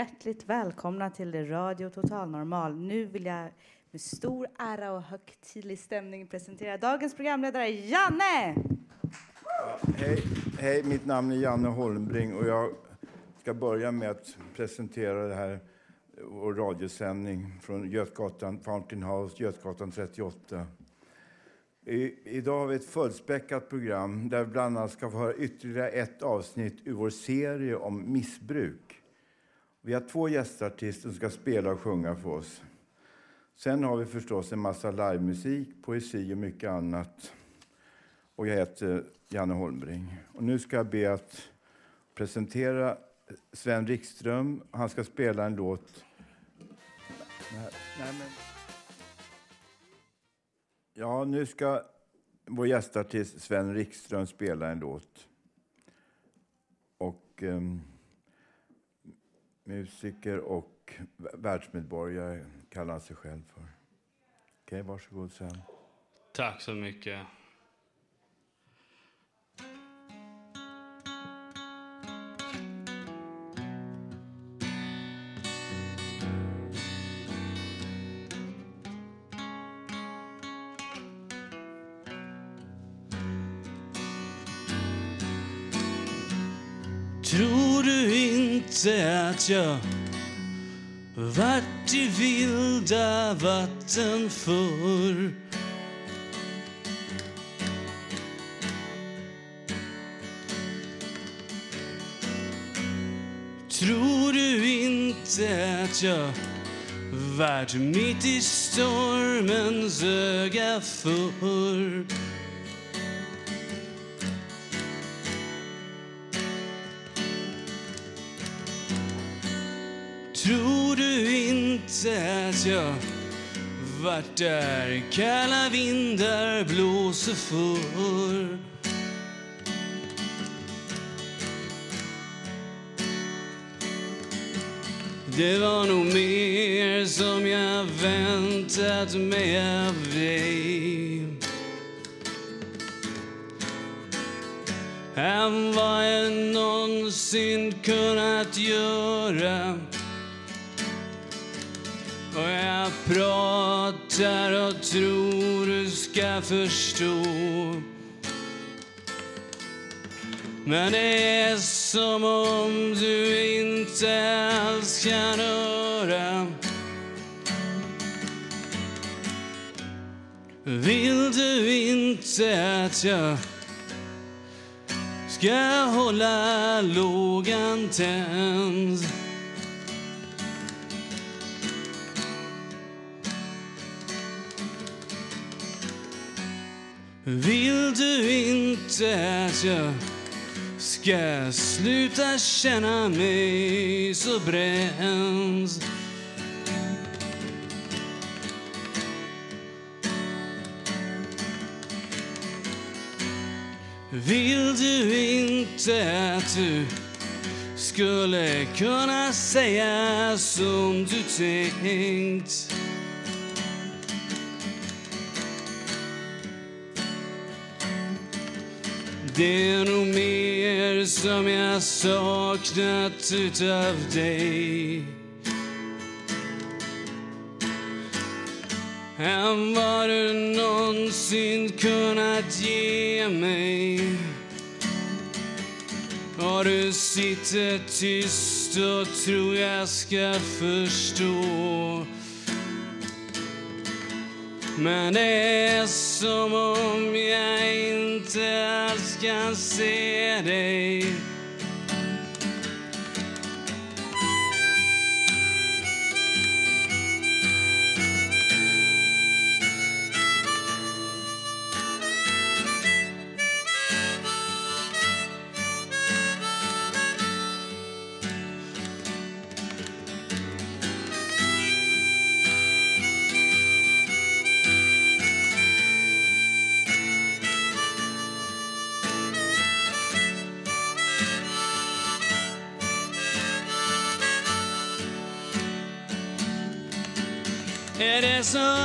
Hjärtligt välkomna till Radio Total Normal. Nu vill jag med stor ära och högtidlig stämning presentera dagens programledare Janne! Hej, hej, mitt namn är Janne Holmbring och jag ska börja med att presentera det här vår radiosändning från Götgatan, Fountain House, Götgatan 38. I, idag har vi ett fullspäckat program där vi bland annat ska få höra ytterligare ett avsnitt ur vår serie om missbruk. Vi har två gästartister som ska spela och sjunga för oss. Sen har vi förstås en massa livemusik, poesi och mycket annat. Och jag heter Janne Holmbring. Och nu ska jag be att presentera Sven Rikström. Han ska spela en låt. Nej, nej, men... Ja, nu ska vår gästartist Sven Rikström spela en låt. Och... Um musiker och världsmedborgare kallar han sig själv för. Okej, okay, varsågod Sven. Tack så mycket. Att jag vart i vilda vatten förr Tror du inte att jag vart mitt i stormens öga förr inte jag vart där kalla vindar blåser för. Det var nog mer som jag väntat mig av dig. Än vad jag någonsin kunnat göra. Pratar och tror du ska förstå. Men det är som om du inte alls kan höra. Vill du inte att jag ska hålla lågan tänd? Vill du inte att jag ska sluta känna mig så bränd? Vill du inte att du skulle kunna säga som du tänkt? Det är nog mer som jag saknat utav dig. Än vad du någonsin kunnat ge mig. Och du sitter tyst och tror jag ska förstå men det är som om jag inte alls kan se dig. Är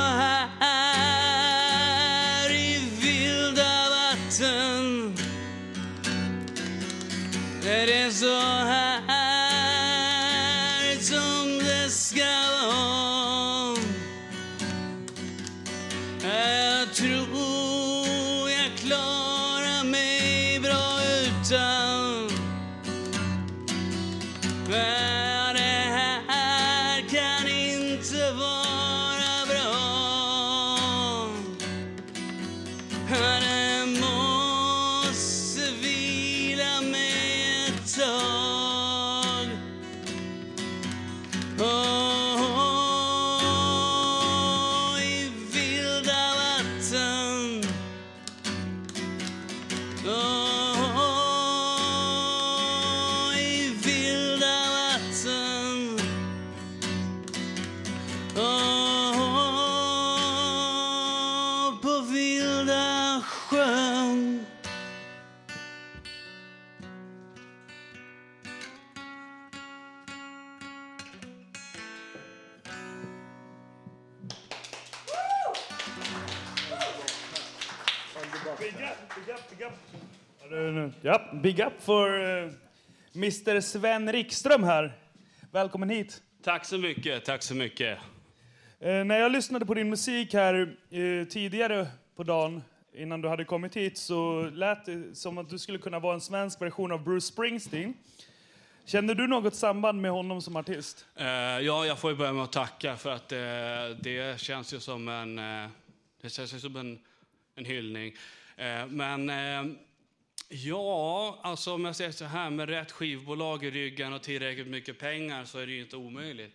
Ja, big up för uh, Mr Sven Rikström här. Välkommen hit. Tack så mycket, tack så mycket. Eh, när jag lyssnade på din musik här eh, tidigare på dagen, innan du hade kommit hit, så lät det som att du skulle kunna vara en svensk version av Bruce Springsteen. Känner du något samband med honom som artist? Eh, ja, jag får ju börja med att tacka för att eh, det känns ju som en, eh, det känns ju som en, en hyllning. Eh, men eh, ja, alltså om jag säger så här, med rätt skivbolag i ryggen och tillräckligt mycket pengar så är det ju inte omöjligt.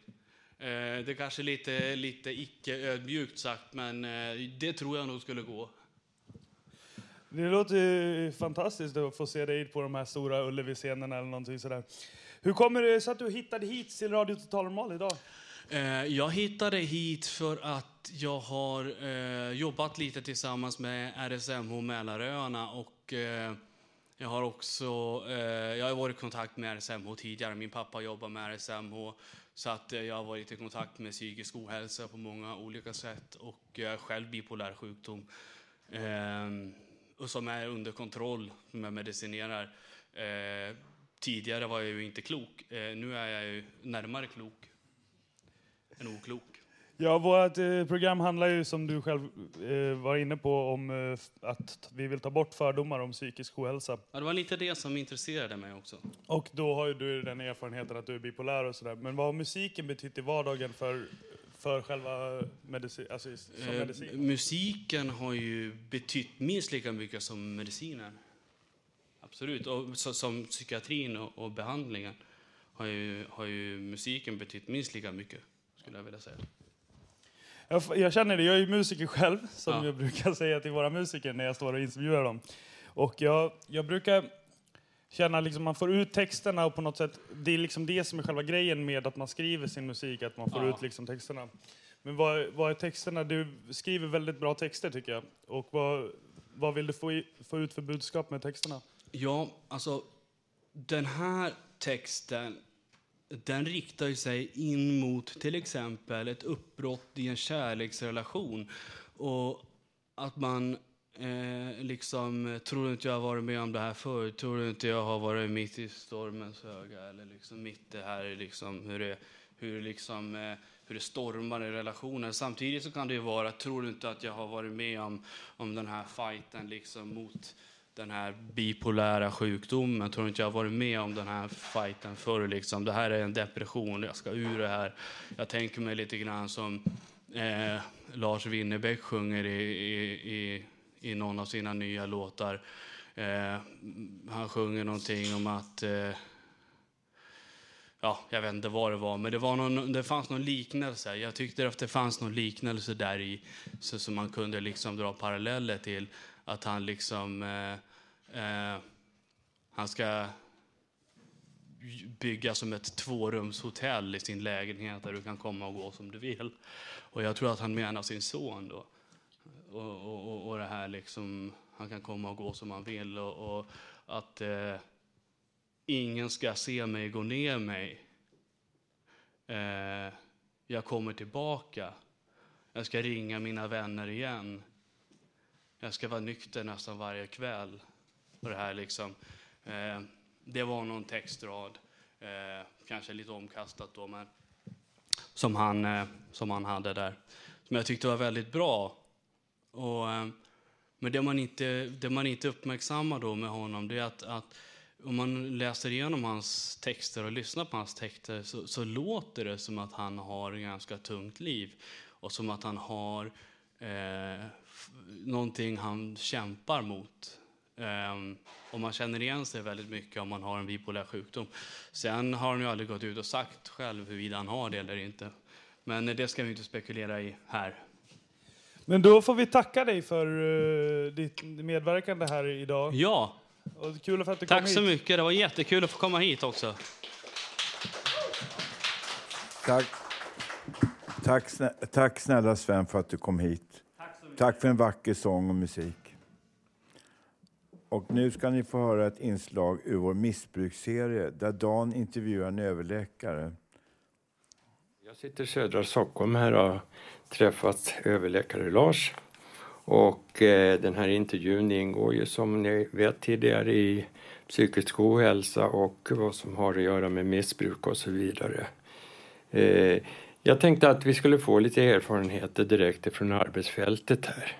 Eh, det är kanske lite, lite icke-ödmjukt sagt, men eh, det tror jag nog skulle gå. Det låter ju fantastiskt att få se dig på de här stora Ullevi-scenerna eller någonting sådär. Hur kommer det sig att du hittade hit till Radio Total Normal idag? Eh, Jag hittade hit för att jag har jobbat lite tillsammans med RSMH Mälaröarna och jag har också eh, jag har varit i kontakt med RSMH tidigare. Min pappa jobbar med RSMH så att eh, jag har varit i kontakt med psykisk ohälsa på många olika sätt och jag är själv bipolär sjukdom eh, och som är under kontroll, som jag medicinerar. Eh, tidigare var jag ju inte klok, eh, nu är jag ju närmare klok än oklok. Ja, vårt eh, program handlar ju som du själv eh, var inne på om eh, att vi vill ta bort fördomar om psykisk ohälsa. Ja, det var lite det som intresserade mig också. Och då har ju du den erfarenheten att du är bipolär och sådär. Men vad har musiken betytt i vardagen för, för själva medicin, alltså som Eh, medicin? musiken har ju betytt minst lika mycket som medicinen. Absolut. Och så, som psykiatrin och, och behandlingen har ju, har ju musiken betytt minst lika mycket, skulle jag vilja säga. Jag, jag känner det, jag är ju musiker själv, som Ja. jag brukar säga till våra musiker när jag står och intervjuar dem. Och jag, jag brukar känna liksom man får ut texterna och på något sätt, det är liksom det som är själva grejen med att man skriver sin musik, att man får Ja. ut liksom texterna. Men vad, vad är texterna? Du skriver väldigt bra texter tycker jag. Och vad, vad vill du få, i, få ut för budskap med texterna? Ja, alltså den här texten den riktar sig in mot till exempel ett uppbrott i en kärleksrelation. Och att man eh, liksom, tror du inte jag har varit med om det här förut? Tror du inte jag har varit mitt i stormens öga? Eller liksom mitt det här liksom, hur det, hur liksom, eh, hur det stormar i relationen. Samtidigt så kan det ju vara, tror du inte att jag har varit med om, om den här fighten liksom mot den här bipolära sjukdomen. Jag tror inte jag har varit med om den här fighten förr. Liksom. Det här är en depression, jag ska ur det här. Jag tänker mig lite grann som eh, Lars Winnerbäck sjunger i, i, i, i någon av sina nya låtar. Eh, han sjunger någonting om att eh, ja, jag vet inte vad det var, men det, var någon, det fanns någon liknelse. Jag tyckte att det fanns någon liknelse där i, så, man kunde liksom dra paralleller till att han liksom, eh, eh, han ska bygga som ett tvårumshotell i sin lägenhet där du kan komma och gå som du vill. Och jag tror att han menar sin son då. Och, och, och det här liksom, han kan komma och gå som han vill och, och att eh, ingen ska se mig gå ner mig. Eh, jag kommer tillbaka. Jag ska ringa mina vänner igen. Jag ska vara nykter nästan varje kväll. Och det, här liksom, eh, det var någon textrad, eh, kanske lite omkastat då, men som han, eh, som han hade där. Som jag tyckte var väldigt bra. Och, eh, men det man, inte, det man inte uppmärksammar då med honom, det är att, att om man läser igenom hans texter och lyssnar på hans texter så, så låter det som att han har ett ganska tungt liv och som att han har eh, någonting han kämpar mot. Um, och man känner igen sig väldigt mycket om man har en bipolär sjukdom. Sen har han ju aldrig gått ut och sagt själv huruvida han har det eller inte. Men det ska vi inte spekulera i här. Men då får vi tacka dig för uh, ditt medverkande här idag. Ja. Och kul för att du Tack kom hit. så mycket. Det var jättekul att få komma hit också. Tack. Tack, snä, tack snälla Sven för att du kom hit. Tack för en vacker sång och musik. Och nu ska ni få höra ett inslag ur vår missbruksserie där Dan intervjuar en överläkare. Jag sitter i södra Stockholm här och har träffat överläkare Lars. Och eh, den här intervjun ingår ju som ni vet tidigare i psykisk ohälsa och vad som har att göra med missbruk och så vidare. Eh, jag tänkte att vi skulle få lite erfarenheter direkt från arbetsfältet här.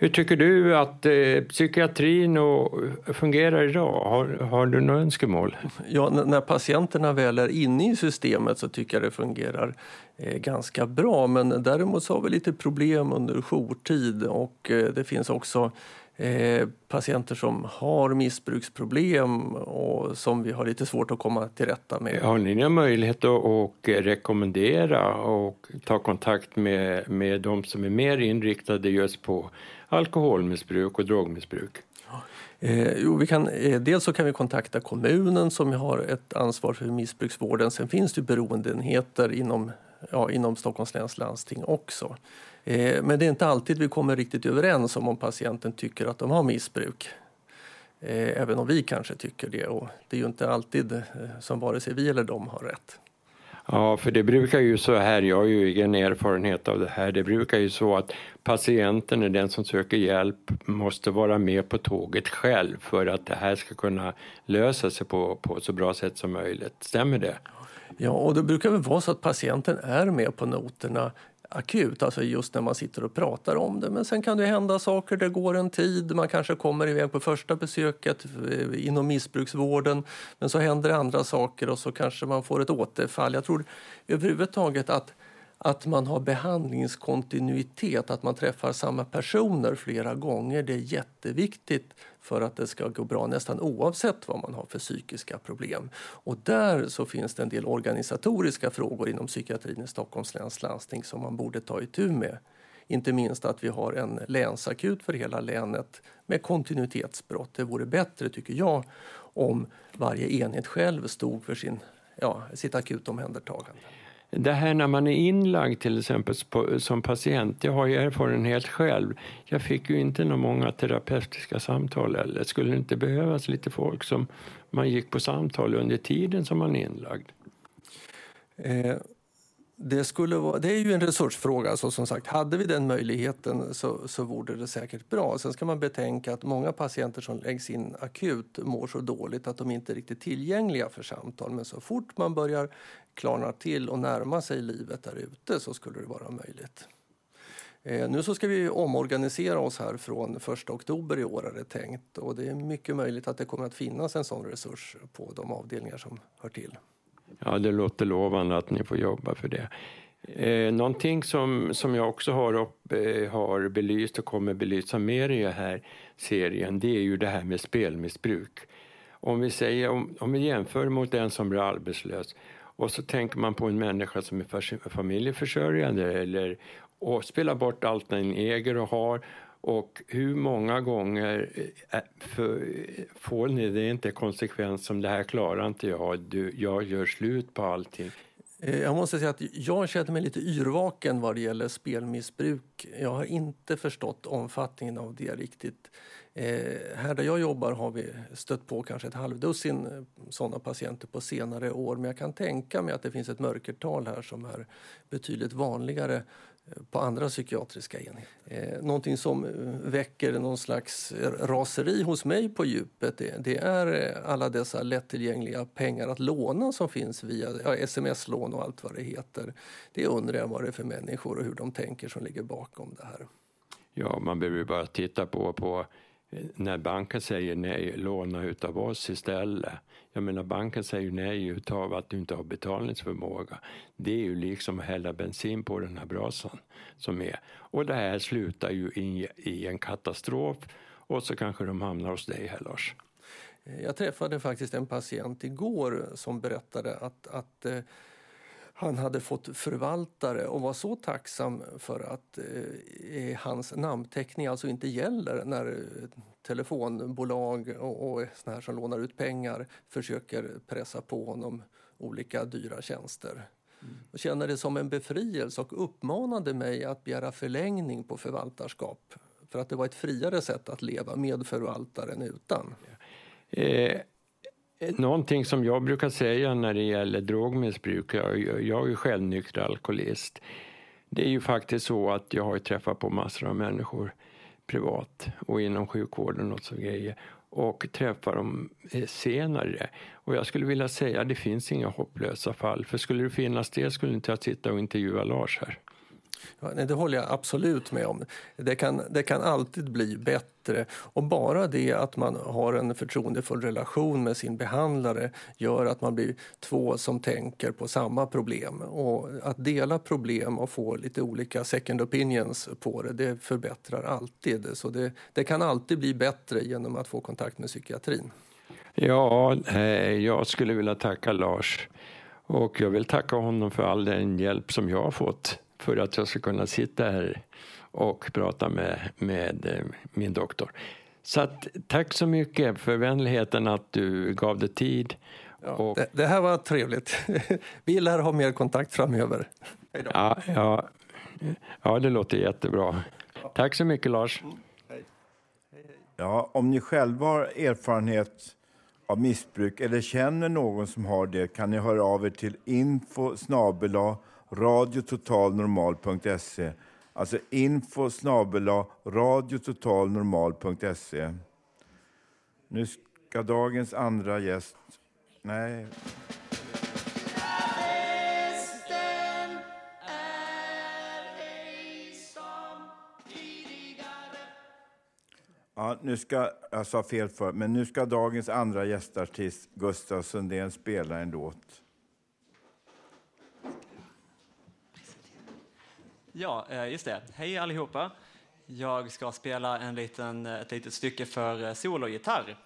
Hur tycker du att eh, psykiatrin och, eh, fungerar idag? Har, har du några önskemål? Ja, när patienterna väl är inne i systemet så tycker jag det fungerar eh, ganska bra. Men däremot så har vi lite problem under jourtid och eh, det finns också eh, patienter som har missbruksproblem och som vi har lite svårt att komma till rätta med. Har ni någon möjlighet att och rekommendera och ta kontakt med, med de som är mer inriktade just på alkoholmissbruk och drogmissbruk? Eh, jo, vi kan, eh, dels så kan vi kontakta kommunen som har ett ansvar för missbruksvården. Sen finns det beroendeenheter inom, ja, inom Stockholms läns landsting också. Eh, men det är inte alltid vi kommer riktigt överens om om patienten tycker att de har missbruk. Eh, även om vi kanske tycker det. Och det är ju inte alltid eh, som vare sig vi eller de har rätt. Ja, för det brukar ju så här, jag har ju egen erfarenhet av det här, det brukar ju så att patienten är den som söker hjälp måste vara med på tåget själv för att det här ska kunna lösa sig på, på så bra sätt som möjligt. Stämmer det? Ja, och det brukar väl vara så att patienten är med på noterna akut, alltså just när man sitter och pratar om det. Men sen kan det hända saker, det går en tid, man kanske kommer iväg på första besöket eh, inom missbruksvården, men så händer andra saker och så kanske man får ett återfall. Jag tror överhuvudtaget att att man har behandlingskontinuitet, att man träffar samma personer flera gånger, det är jätteviktigt för att det ska gå bra nästan oavsett vad man har för psykiska problem. Och där så finns det en del organisatoriska frågor inom psykiatrin i Stockholms läns landsting som man borde ta itu med. Inte minst att vi har en länsakut för hela länet med kontinuitetsbrott. Det vore bättre, tycker jag, om varje enhet själv stod för sin, ja, sitt akutomhändertagande. Det här när man är inlagd till exempel som patient, jag har ju erfarenhet själv. Jag fick ju inte några många terapeutiska samtal eller skulle det inte behövas lite folk som man gick på samtal under tiden som man är inlagd? Eh, det, skulle vara, det är ju en resursfråga. Så som sagt, hade vi den möjligheten så, så vore det säkert bra. Sen ska man betänka att många patienter som läggs in akut mår så dåligt att de inte är riktigt tillgängliga för samtal. Men så fort man börjar klarna till och närma sig livet där ute så skulle det vara möjligt. Eh, nu så ska vi omorganisera oss här från 1 oktober i år är det tänkt och det är mycket möjligt att det kommer att finnas en sån resurs på de avdelningar som hör till. Ja, det låter lovande att ni får jobba för det. Eh, någonting som, som jag också har, upp, eh, har belyst och kommer belysa mer i den här serien det är ju det här med spelmissbruk. Om vi, säger, om, om vi jämför mot den som blir arbetslös och så tänker man på en människa som är familjeförsörjande eller och spelar bort allt den äger och har och hur många gånger eh, eh, för, får ni det inte konsekvens som det här klarar inte jag, du, jag gör slut på allting. Eh, jag måste säga att jag känner mig lite yrvaken vad det gäller spelmissbruk. Jag har inte förstått omfattningen av det riktigt. Eh, här där jag jobbar har vi stött på kanske ett halvdussin eh, sådana patienter på senare år. Men jag kan tänka mig att det finns ett mörkertal här som är betydligt vanligare eh, på andra psykiatriska enheter. Eh, någonting som eh, väcker någon slags raseri hos mig på djupet det, det är alla dessa lättillgängliga pengar att låna som finns via ja, sms-lån och allt vad det heter. Det undrar jag vad det är för människor och hur de tänker som ligger bakom det här. Ja, man behöver bara titta på, på när banken säger nej, låna utav oss istället. Jag menar banken säger nej utav att du inte har betalningsförmåga. Det är ju liksom att hälla bensin på den här brasan som är. Och det här slutar ju i, i en katastrof och så kanske de hamnar hos dig här Lars. Jag träffade faktiskt en patient igår som berättade att, att eh, han hade fått förvaltare och var så tacksam för att eh, hans namnteckning alltså inte gäller när telefonbolag och, och såna här som lånar ut pengar försöker pressa på honom olika dyra tjänster. Mm. Och känner det som en befrielse och uppmanade mig att begära förlängning på förvaltarskap för att det var ett friare sätt att leva med förvaltaren utan. Eh, Någonting som jag brukar säga när det gäller drogmissbruk, jag, jag är själv nykter alkoholist. Det är ju faktiskt så att jag har träffat på massor av människor privat och inom sjukvården och så grejer och träffar dem eh, senare. Och jag skulle vilja säga det finns inga hopplösa fall, för skulle det finnas det skulle inte jag sitta och intervjua Lars här. Ja, nej, det håller jag absolut med om. Det kan, det kan alltid bli bättre. Och bara det att man har en förtroendefull relation med sin behandlare gör att man blir två som tänker på samma problem. Och att dela problem och få lite olika second opinions på det, det förbättrar alltid. Så det, det kan alltid bli bättre genom att få kontakt med psykiatrin. Ja, eh, jag skulle vilja tacka Lars. Och jag vill tacka honom för all den hjälp som jag har fått för att jag ska kunna sitta här och prata med, med eh, min doktor. Så att, tack så mycket för vänligheten att du gav dig tid. Ja, och... det, det, här var trevligt. Vi lär ha mer kontakt framöver. Ja, ja, ja, det låter jättebra. Tack så mycket, Lars. Mm, ja, om ni själva har erfarenhet av missbruk eller känner någon som har det kan ni höra av er till info radiototalnormal.se. Alltså info snabela radiototalnormal.se. Nu ska dagens andra gäst... Nej. Ja, nu ska, jag sa fel för, men nu ska dagens andra gästartist Gustav Sundén spela en låt. Ja, eh, just det. Hej allihopa. Jag ska spela en liten, ett litet stycke för eh, sologitarr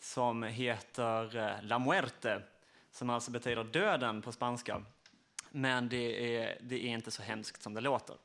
som heter eh, La Muerte, som alltså betyder döden på spanska. Men det är, det är inte så hemskt som det låter.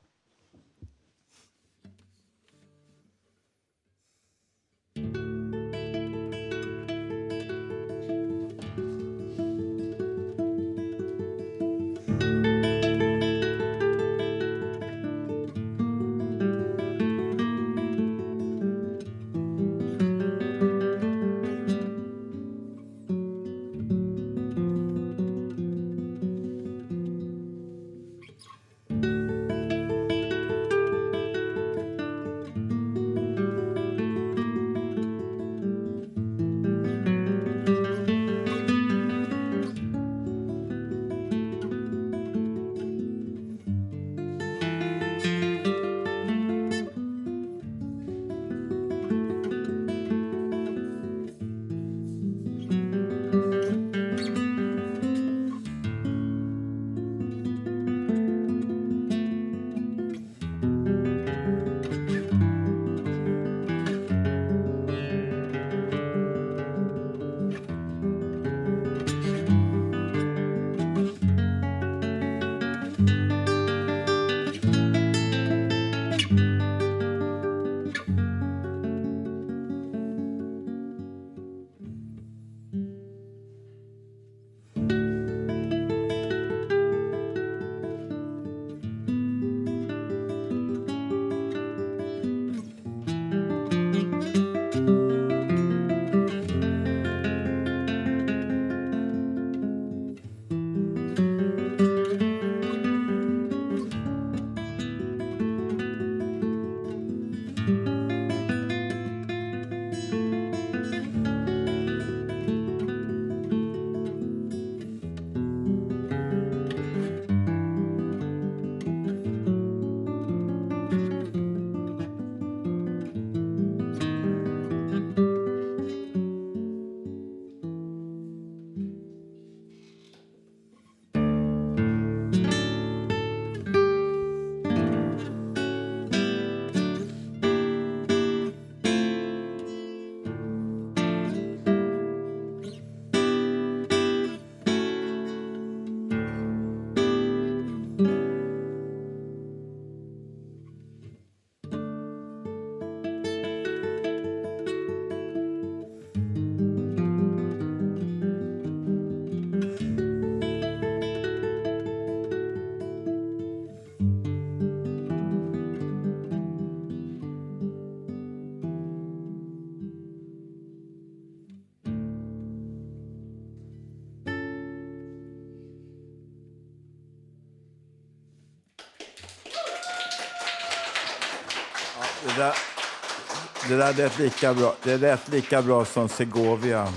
Det där lät lika bra, det lät lika bra som Segovia.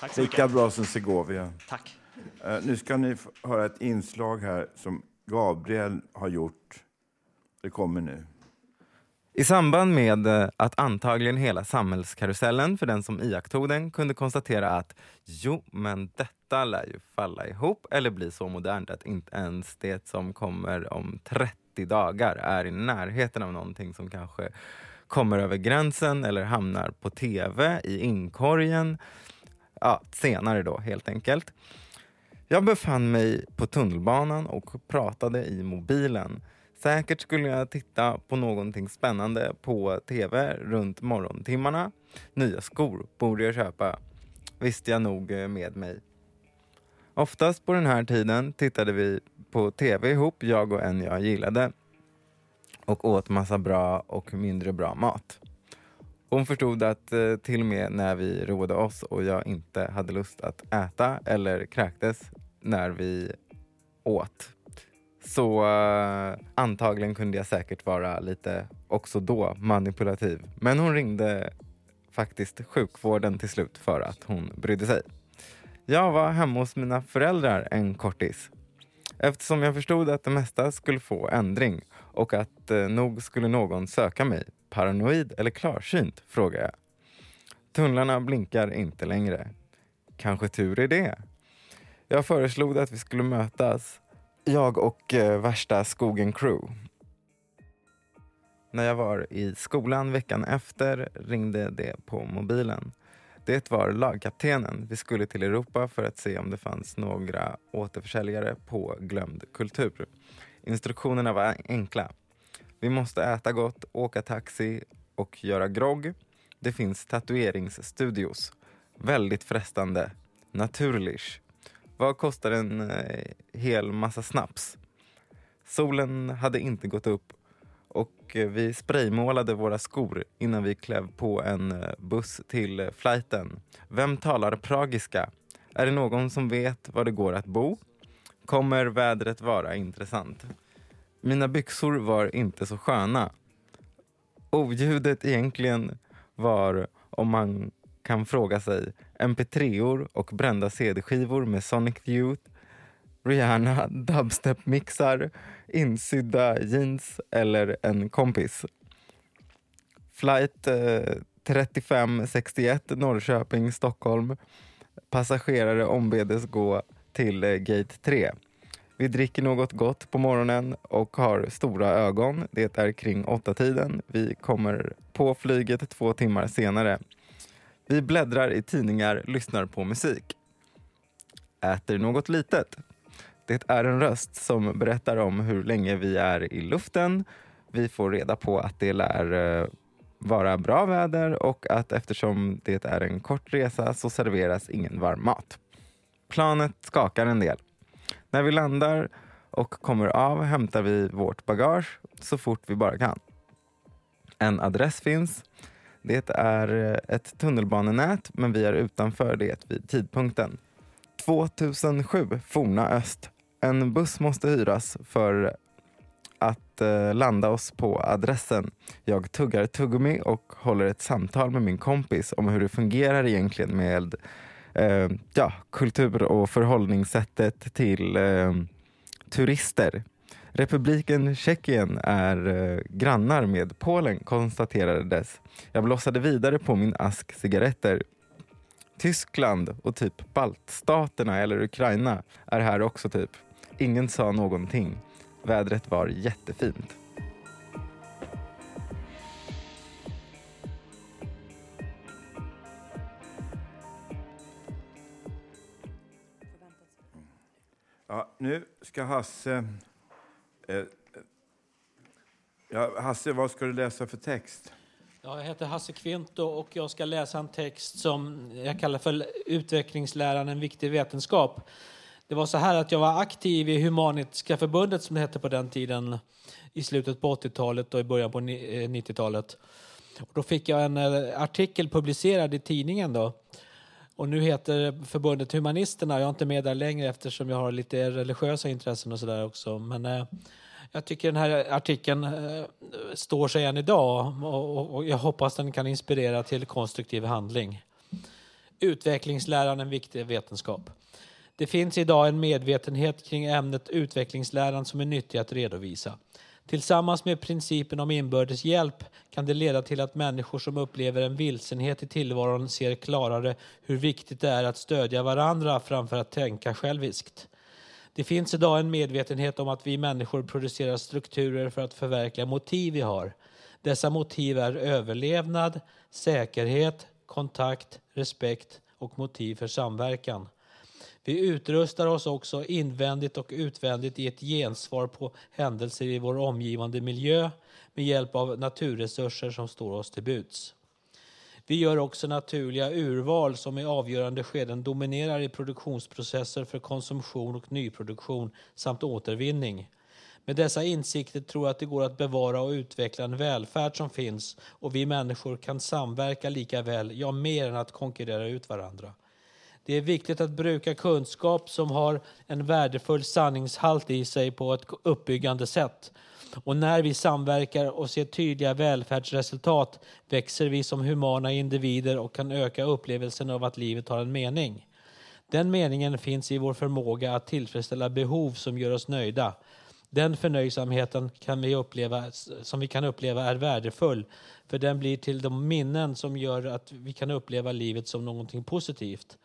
Tack så Lika mycket. bra som Segovia. Tack. Eh, nu ska ni höra ett inslag här som Gabriel har gjort. Det kommer nu. I samband med eh, att antagligen hela samhällskarusellen för den som iakttog den kunde konstatera att jo, men detta lär ju falla ihop eller bli så modernt att inte ens det som kommer om 30 dagar är i närheten av någonting som kanske kommer över gränsen eller hamnar på tv i inkorgen. Ja, senare då helt enkelt. Jag befann mig på tunnelbanan och pratade i mobilen. Säkert skulle jag titta på någonting spännande på tv runt morgontimmarna. Nya skor borde jag köpa, visste jag nog eh, med mig. Oftast på den här tiden tittade vi på tv ihop, jag och en jag gillade och åt massa bra och mindre bra mat. Hon förstod att eh, till och med när vi roade oss och jag inte hade lust att äta eller kräktes när vi åt så eh, antagligen kunde jag säkert vara lite också då manipulativ. Men hon ringde faktiskt sjukvården till slut för att hon brydde sig. Jag var hemma hos mina föräldrar en kortis. Eftersom jag förstod att det mesta skulle få ändring och att eh, nog skulle någon söka mig. Paranoid eller klarsynt? frågar jag. Tunnlarna blinkar inte längre. Kanske tur är det. Jag föreslog att vi skulle mötas, jag och eh, värsta skogen crew. När jag var i skolan veckan efter ringde det på mobilen. Det var lagkaptenen. Vi skulle till Europa för att se om det fanns några återförsäljare på glömd kultur. Instruktionerna var enkla. Vi måste äta gott, åka taxi och göra grogg. Det finns tatueringsstudios. Väldigt frestande. Naturlish. Vad kostar en eh, hel massa snaps? Solen hade inte gått upp och eh, vi spraymålade våra skor innan vi klev på en eh, buss till eh, flighten. Vem talar pragiska? Är det någon som vet var det går att bo? Kommer vädret vara intressant? Mina byxor var inte så sköna. Oljudet egentligen var, om man kan fråga sig, mp3or och brända cd-skivor med Sonic Youth, Rihanna, dubstep-mixar, insydda jeans eller en kompis. Flight eh, 3561 Norrköping, Stockholm. Passagerare ombedes gå till eh, gate 3. Vi dricker något gott på morgonen och har stora ögon. Det är kring åtta tiden. Vi kommer på flyget två timmar senare. Vi bläddrar i tidningar, lyssnar på musik. Äter något litet. Det är en röst som berättar om hur länge vi är i luften. Vi får reda på att det lär eh, vara bra väder och att eftersom det är en kort resa så serveras ingen varm mat. Planet skakar en del. När vi landar och kommer av hämtar vi vårt bagage så fort vi bara kan. En adress finns. Det är eh, ett tunnelbanenät men vi är utanför det vid tidpunkten. 2007, forna öst. En buss måste hyras för att eh, landa oss på adressen. Jag tuggar tuggummi och håller ett samtal med min kompis om hur det fungerar egentligen med eh, ja, kultur och förhållningssättet till eh, turister. Republiken Tjeckien är eh, grannar med Polen konstaterades. Jag blossade vidare på min ask cigaretter. Tyskland och typ baltstaterna eller Ukraina är här också typ. Ingen sa någonting. Vädret var jättefint. Ja, nu ska Hasse... Eh, ja, Hasse, vad ska du läsa för text? Jag heter Hasse Kvinto och jag ska läsa en text som jag kallar för Utvecklingsläran, en viktig vetenskap. Det var så här att jag var aktiv i Humanitiska förbundet som det hette på den tiden i slutet på 80-talet och i början på 90-talet. Eh, då fick jag en eh, artikel publicerad i tidningen då. Och nu heter förbundet Humanisterna. Jag är inte med där längre eftersom jag har lite religiösa intressen och sådär också. Men eh, Jag tycker den här artikeln eh, står sig än idag och, och, jag hoppas den kan inspirera till konstruktiv handling. Utvecklingsläran en viktig vetenskap. Det finns idag en medvetenhet kring ämnet utvecklingsläran som är nyttig att redovisa. Tillsammans med principen om inbördes hjälp kan det leda till att människor som upplever en vilsenhet i tillvaron ser klarare hur viktigt det är att stödja varandra framför att tänka själviskt. Det finns idag en medvetenhet om att vi människor producerar strukturer för att förverkliga motiv vi har. Dessa motiv är överlevnad, säkerhet, kontakt, respekt och motiv för samverkan. Vi utrustar oss också invändigt och utvändigt i ett gensvar på händelser i vår omgivande miljö med hjälp av naturresurser som står oss till buds. Vi gör också naturliga urval som i avgörande skeden dominerar i produktionsprocesser för konsumtion och nyproduktion samt återvinning. Med dessa insikter tror jag att det går att bevara och utveckla en välfärd som finns och vi människor kan samverka lika väl, ja mer än att konkurrera ut varandra. Det är viktigt att bruka kunskap som har en värdefull sanningshalt i sig på ett uppbyggande sätt. Och när vi samverkar och ser tydliga välfärdsresultat växer vi som humana individer och kan öka upplevelsen av att livet har en mening. Den meningen finns i vår förmåga att tillfredsställa behov som gör oss nöjda. Den förnöjsamheten kan vi uppleva, som vi kan uppleva är värdefull för den blir till de minnen som gör att vi kan uppleva livet som någonting positivt.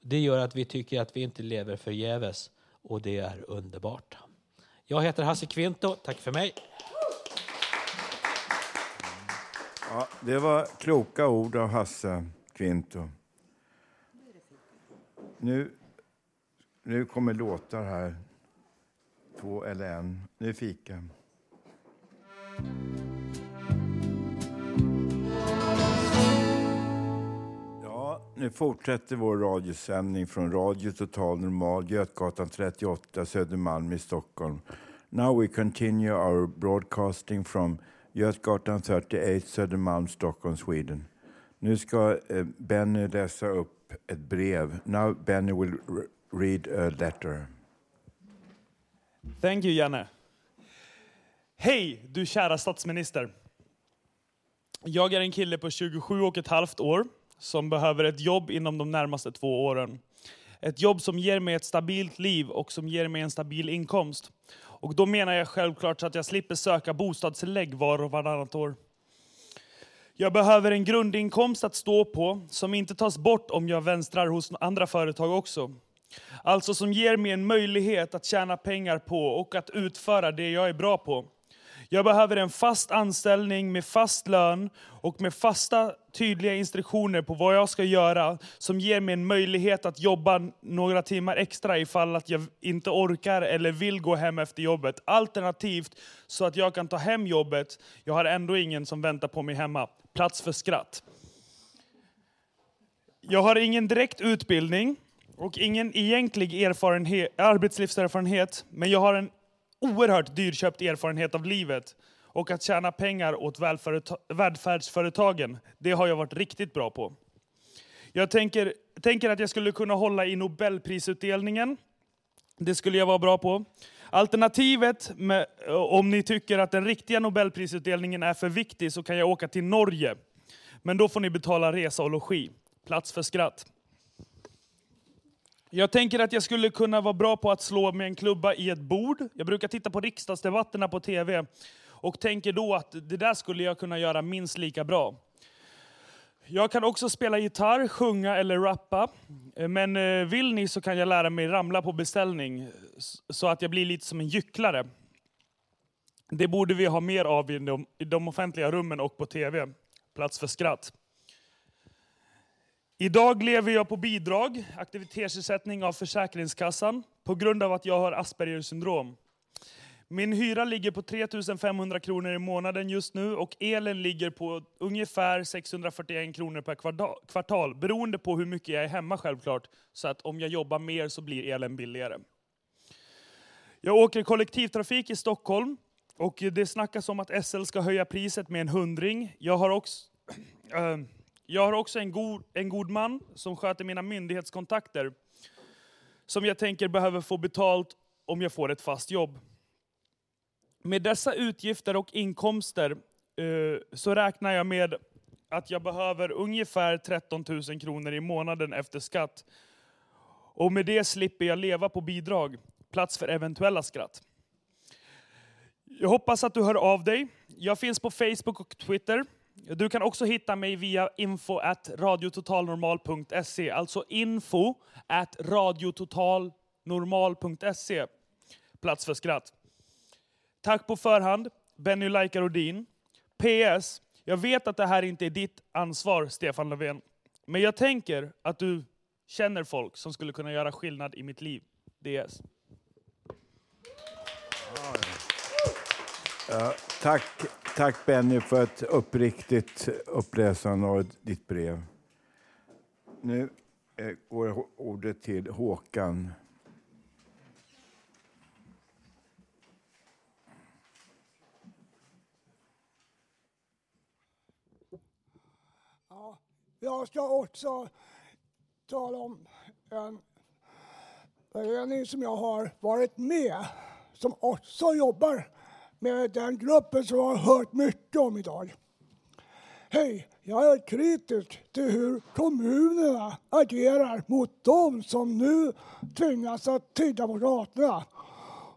Det gör att vi tycker att vi inte lever förgäves och det är underbart. Jag heter Hasse Kvinto. Tack för mig. Ja, det var kloka ord av Hasse Kvinto. Nu, nu kommer låtar här. Två eller en. Nu är fika. Nu fortsätter vår radiosändning från Radio Total Normal, Götgatan 38, Södermalm i Stockholm. Now we continue our broadcasting from Götgatan 38, Södermalm, Stockholm, Sweden. Nu ska eh, Benny läsa upp ett brev. Now Benny will read a letter. Thank you, Janne. Hej, du kära statsminister. Jag är en kille på 27 och ett halvt år som behöver ett jobb inom de närmaste två åren. Ett jobb som ger mig ett stabilt liv och som ger mig en stabil inkomst. Och då menar jag självklart så att jag slipper söka bostadstillägg var och varannat år. Jag behöver en grundinkomst att stå på som inte tas bort om jag vänstrar hos andra företag också. Alltså som ger mig en möjlighet att tjäna pengar på och att utföra det jag är bra på. Jag behöver en fast anställning med fast lön och med fasta tydliga instruktioner på vad jag ska göra som ger mig en möjlighet att jobba några timmar extra ifall att jag inte orkar eller vill gå hem efter jobbet. Alternativt så att jag kan ta hem jobbet. Jag har ändå ingen som väntar på mig hemma. Plats för skratt. Jag har ingen direkt utbildning och ingen egentlig erfarenhet, arbetslivserfarenhet, men jag har en oerhört dyrköpt erfarenhet av livet. Och att tjäna pengar åt välfärdsföretagen, det har jag varit riktigt bra på. Jag tänker, tänker att jag skulle kunna hålla i Nobelprisutdelningen. Det skulle jag vara bra på. Alternativet, med, eh, om ni tycker att den riktiga Nobelprisutdelningen är för viktig, så kan jag åka till Norge. Men då får ni betala resa och logi. Plats för skratt. Jag tänker att jag skulle kunna vara bra på att slå med en klubba i ett bord. Jag brukar titta på riksdagsdebatterna på tv och tänker då att det där skulle jag kunna göra minst lika bra. Jag kan också spela gitarr, sjunga eller rappa. Eh, men eh, vill ni så kan jag lära mig ramla på beställning så att jag blir lite som en gycklare. Det borde vi ha mer av i de, i de offentliga rummen och på tv. Plats för skratt. Idag lever jag på bidrag, aktivitetsersättning av Försäkringskassan, på grund av att jag har Aspergers syndrom. Min hyra ligger på 3 500 kronor i månaden just nu och elen ligger på ungefär 641 kronor per kvartal, beroende på hur mycket jag är hemma självklart. Så att om jag jobbar mer så blir elen billigare. Jag åker kollektivtrafik i Stockholm och det snackas om att SL ska höja priset med en hundring. Jag har också... Ehm, jag har också en god, en god man som sköter mina myndighetskontakter. Som jag tänker behöver få betalt om jag får ett fast jobb. med dessa utgifter och inkomster eh, så räknar jag med att jag behöver ungefär 13 000 kronor i månaden efter skatt. Och med det slipper jag leva på bidrag, plats för eventuella skratt. Jag hoppas att du hör av dig. Jag finns på Facebook och Twitter. Du kan också hitta mig via info at radiototalnormal.se, alltså info at radiototalnormal.se. Plats för skratt. Tack på förhand, Benny Lajka-Rodin. PS. Jag vet att det här inte är ditt ansvar, Stefan Löfven. Men jag tänker att du känner folk som skulle kunna göra skillnad i mitt liv. DS. Ja, eh, tack, tack Benny för ett uppriktigt uppläsande av ditt brev. Nu eh, går ordet till Håkan. Ja, jag ska också tala om en förening som jag har varit med som också jobbar med den gruppen som jag har hört mycket om idag. Hej, jag är kritisk till hur kommunerna agerar mot dem som nu tvingas att tigga på gatorna.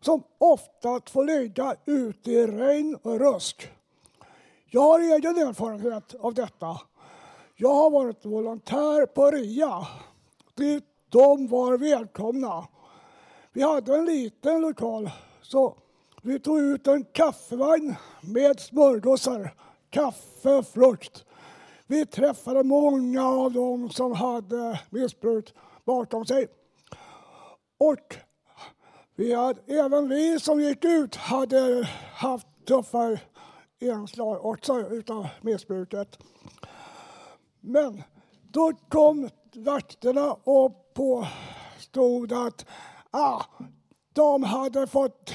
Som ofta får ligga ute i regn och rusk. Jag har egen erfarenhet av detta. Jag har varit volontär på RIA, dit de var välkomna. Vi hade en liten lokal, så vi tog ut en kaffevagn med smörgåsar, kaffe, frukt. Vi träffade många av dem som hade missbruk bakom sig. Och vi hade, även vi som gick ut hade haft tuffa inslag också utav missbruket. Men då kom vakterna och påstod att ah, de hade fått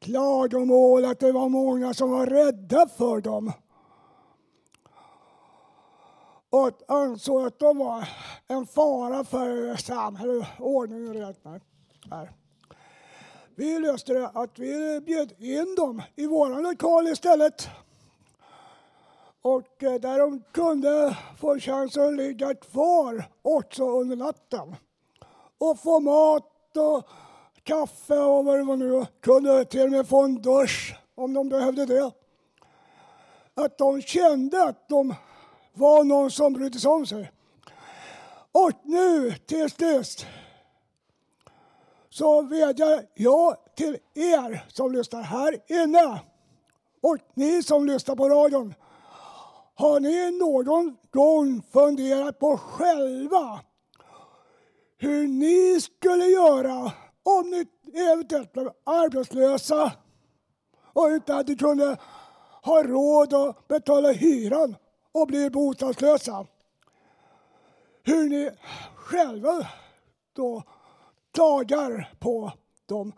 klagomål att det var många som var rädda för dem. Och ansåg att de var en fara för samhället, ordning och reda. Vi löste det att vi bjöd in dem i vår lokal istället. Och eh, där de kunde få chansen att ligga kvar också under natten. Och få mat och kaffe och vad det var nu. Kunde till och med få en dusch om de behövde det. Att de kände att de var någon som brydde sig om sig. Och nu till sist så vädjar jag till er som lyssnar här inne och ni som lyssnar på radion. Har ni någon gång funderat på själva hur ni skulle göra om ni eventuellt blev arbetslösa och inte hade kunnat ha råd att betala hyran och bli bostadslösa? Hur ni själva då klagar på dem.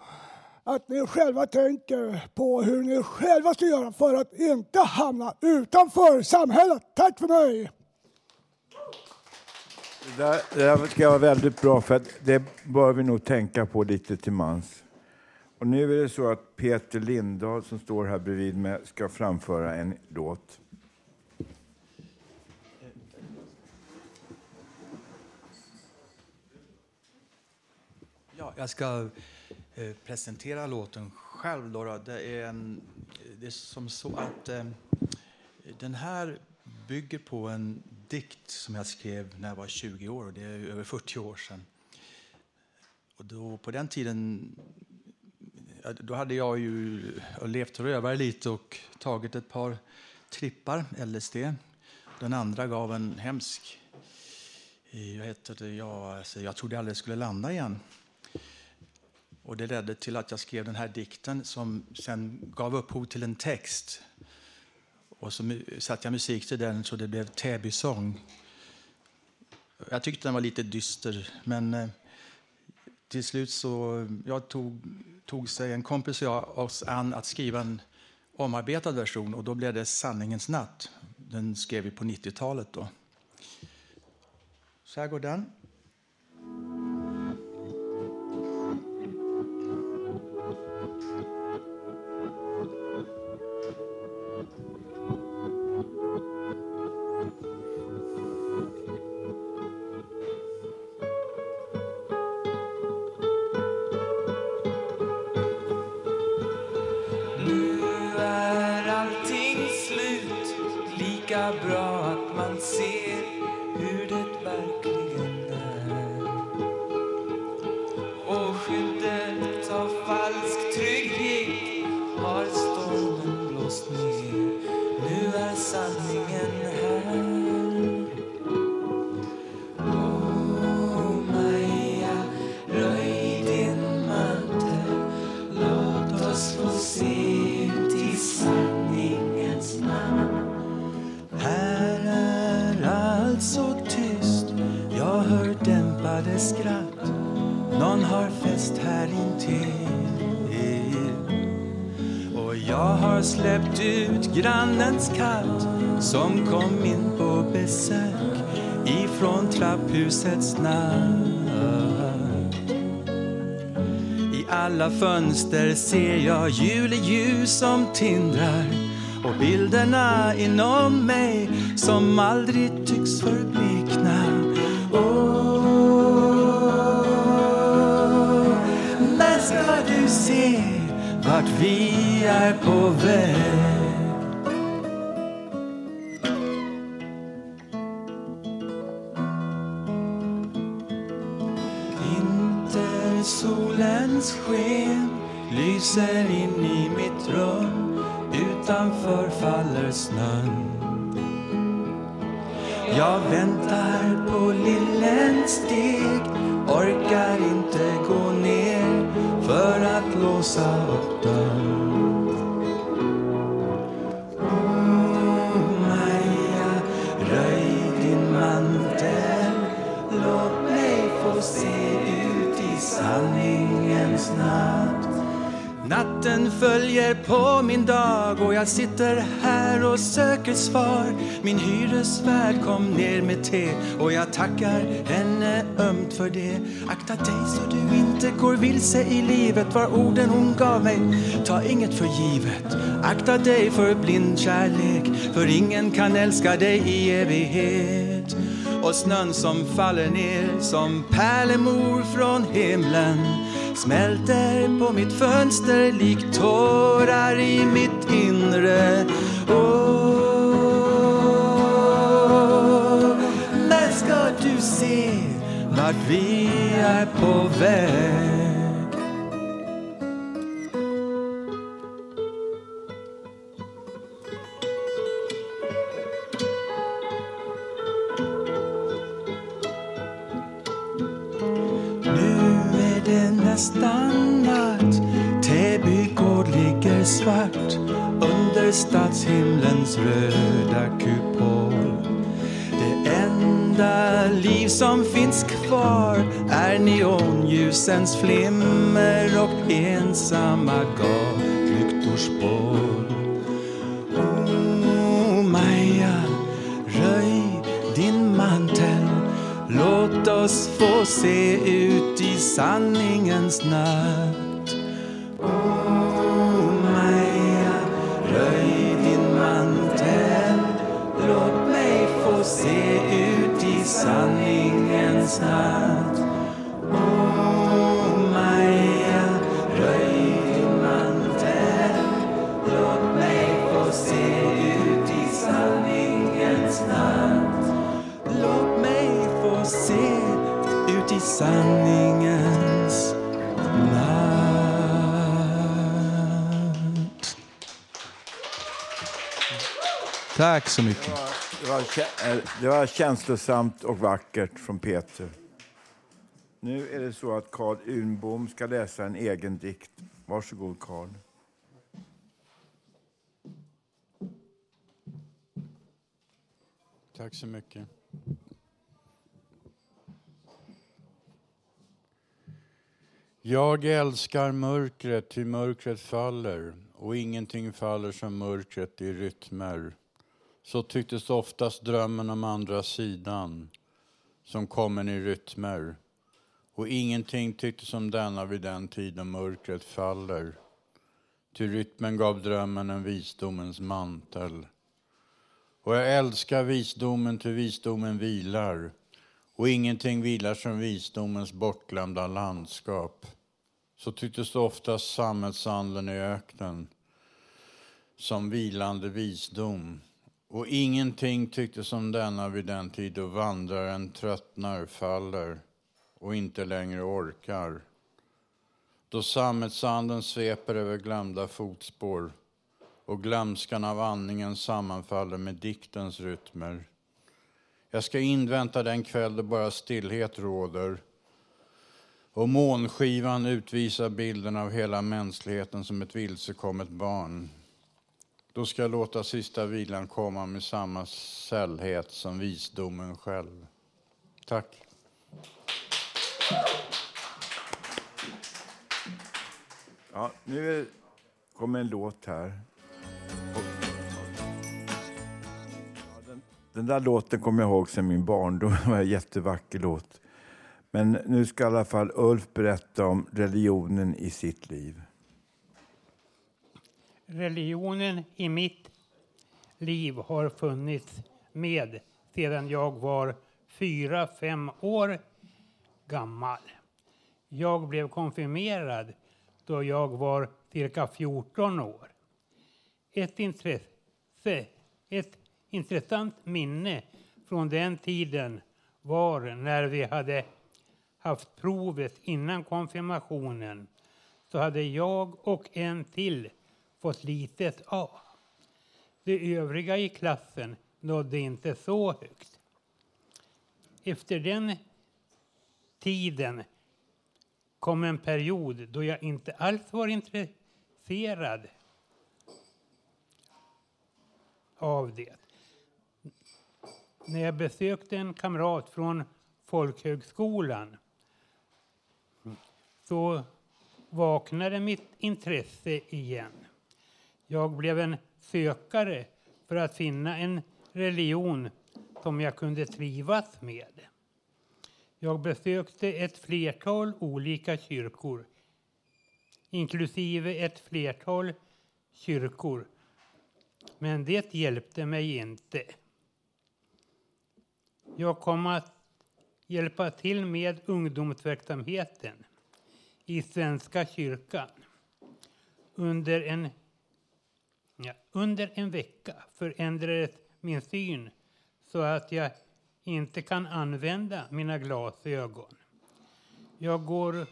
Att ni själva tänker på hur ni själva ska göra för att inte hamna utanför samhället. Tack för mig! Det där, det där ska vara väldigt bra, för det bör vi nog tänka på lite till mans. Och nu är det så att Peter Lindahl som står här bredvid mig ska framföra en låt. Ja, jag ska eh, presentera låten själv. Då, Det, är en, det är som så att eh, den här bygger på en dikt som jag skrev när jag var 20 år. Och det är över 40 år sedan. Och då, på den tiden då hade jag ju levt rövare lite och tagit ett par trippar LSD. Den andra gav en hemsk... Eh, jag, heter det, alltså, jag trodde aldrig det skulle landa igen. Och det ledde till att jag skrev den här dikten som sen gav upphov till en text. Och så satte jag musik till den så det blev Täbysång. Jag tyckte den var lite dyster, men eh, till slut så jag tog, tog sig en kompis och jag oss an att skriva en omarbetad version och då blev det Sanningens natt. Den skrev vi på 90-talet då. Så här går den. Som kom in på besök Ifrån trapphusets natt I alla fönster ser jag juleljus som tindrar och bilderna inom mig som aldrig tycks förblekna. Åh, när ska du se vart vi är på väg? Natten följer på min dag och jag sitter här och söker svar. Min hyresvärd kom ner med te och jag tackar henne ömt för det. Akta dig så du inte går vilse i livet var orden hon gav mig. Ta inget för givet Akta dig för blind kärlek för ingen kan älska dig i evighet. Och snön som faller ner som pärlemor från himlen smälter på mitt fönster likt tårar i mitt inre. Åh, när ska du se vart vi är på väg? Stadshimlens röda kupol. Det enda liv som finns kvar är neonljusens flimmer och ensamma gatlyktors spår. Oh, Maja, röj din mantel. Låt oss få se ut i sanningens natt. Sanningens natt Oh, Maria, röj din mantel Låt mig få se ut i sanningens natt Låt mig få se ut i sanningens natt. Tack så mycket. Det var, eh, det var känslosamt och vackert från Peter. Nu är det så att Carl Unbom ska läsa en egen dikt. Varsågod, Carl. Tack så mycket. Jag älskar mörkret ty mörkret faller och ingenting faller som mörkret i rytmer. Så tycktes oftast drömmen om andra sidan som kommen i rytmer och ingenting tycktes som denna vid den tiden mörkret faller. Ty rytmen gav drömmen en visdomens mantel. Och jag älskar visdomen till visdomen vilar och ingenting vilar som visdomens bortglömda landskap. Så tycktes det oftast sammetsanden i öknen som vilande visdom och ingenting tycktes som denna vid den tid då vandraren tröttnar, faller och inte längre orkar. Då sammetsanden sveper över glömda fotspår och glömskan av andningen sammanfaller med diktens rytmer. Jag ska invänta den kväll då bara stillhet råder och månskivan utvisar bilden av hela mänskligheten som ett vilsekommet barn. Då ska jag låta sista vilan komma med samma sällhet som visdomen själv. Tack. Ja, nu kommer en låt här. Den, den där låten kommer jag ihåg sedan min barndom. Det var en jättevacker låt. Men nu ska i alla fall Ulf berätta om religionen i sitt liv. Religionen i mitt liv har funnits med sedan jag var fyra, fem år gammal. Jag blev konfirmerad då jag var cirka 14 år. Ett intresse, ett intressant minne från den tiden var när vi hade haft provet innan konfirmationen så hade jag och en till fått litet A. De övriga i klassen nådde inte så högt. Efter den tiden kom en period då jag inte alls var intresserad av det. När jag besökte en kamrat från folkhögskolan så vaknade mitt intresse igen. Jag blev en sökare för att finna en religion som jag kunde trivas med. Jag besökte ett flertal olika kyrkor inklusive ett flertal kyrkor. Men det hjälpte mig inte. Jag kom att hjälpa till med ungdomsverksamheten i Svenska kyrkan. Under en, ja, under en vecka förändrades min syn så att jag inte kan använda mina glasögon. Jag går,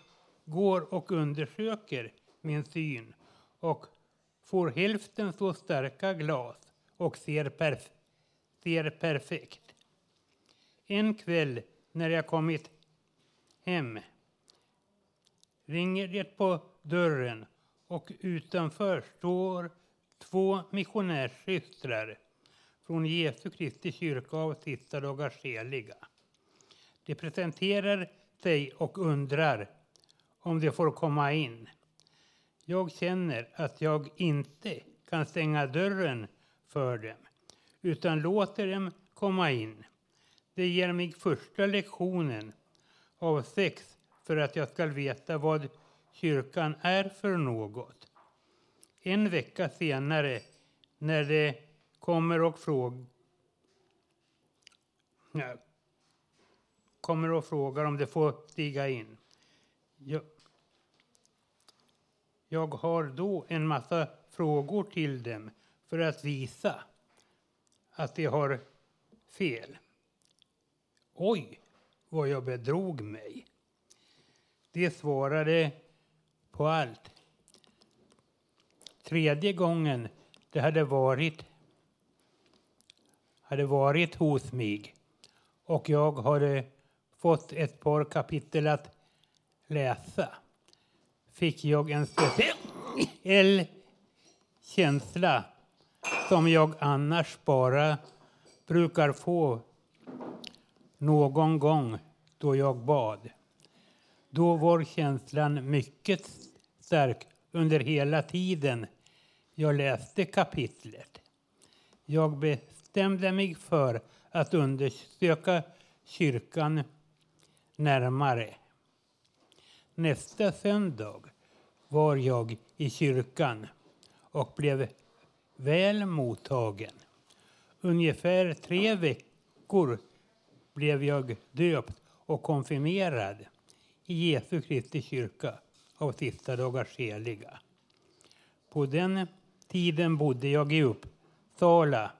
går och undersöker min syn och får hälften så starka glas och ser, perf ser perfekt. En kväll när jag kommit hem ringer det på dörren och utanför står två missionärssystrar från Jesu Kristi kyrka av sista dagars heliga. De presenterar sig och undrar om de får komma in. Jag känner att jag inte kan stänga dörren för dem utan låter dem komma in. Det ger mig första lektionen av sex för att jag ska veta vad kyrkan är för något. En vecka senare, när det kommer och frågar kommer och frågar om de får stiga in. Jag, jag har då en massa frågor till dem för att visa att de har fel. Oj, vad jag bedrog mig. De svarade på allt. Tredje gången det hade varit, hade varit hos mig och jag hade eh, fått ett par kapitel att läsa. Fick jag en speciell känsla som jag annars bara brukar få någon gång då jag bad. Då var känslan mycket stark under hela tiden jag läste kapitlet. Jag bestämde mig för att undersöka kyrkan närmare. Nästa söndag var jag i kyrkan och blev väl mottagen. Ungefär tre veckor blev jag döpt och konfirmerad i Jesu Kristi kyrka av sista dagars heliga. På den tiden bodde jag i Uppsala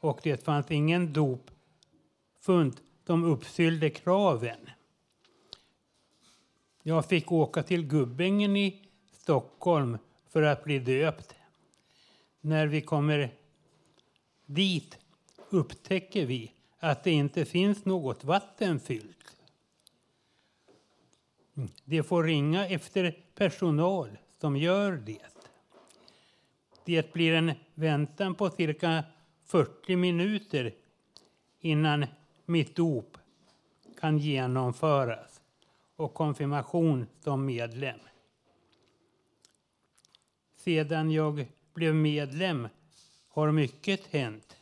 och det fanns ingen dopfunt som uppfyllde kraven. Jag fick åka till Gubbängen i Stockholm för att bli döpt. När vi kommer dit upptäcker vi att det inte finns något vatten fyllt. Mm. De får ringa efter personal som gör det. Det blir en väntan på cirka 40 minuter innan mitt dop kan genomföras och konfirmation som medlem. Sedan jag blev medlem har mycket hänt.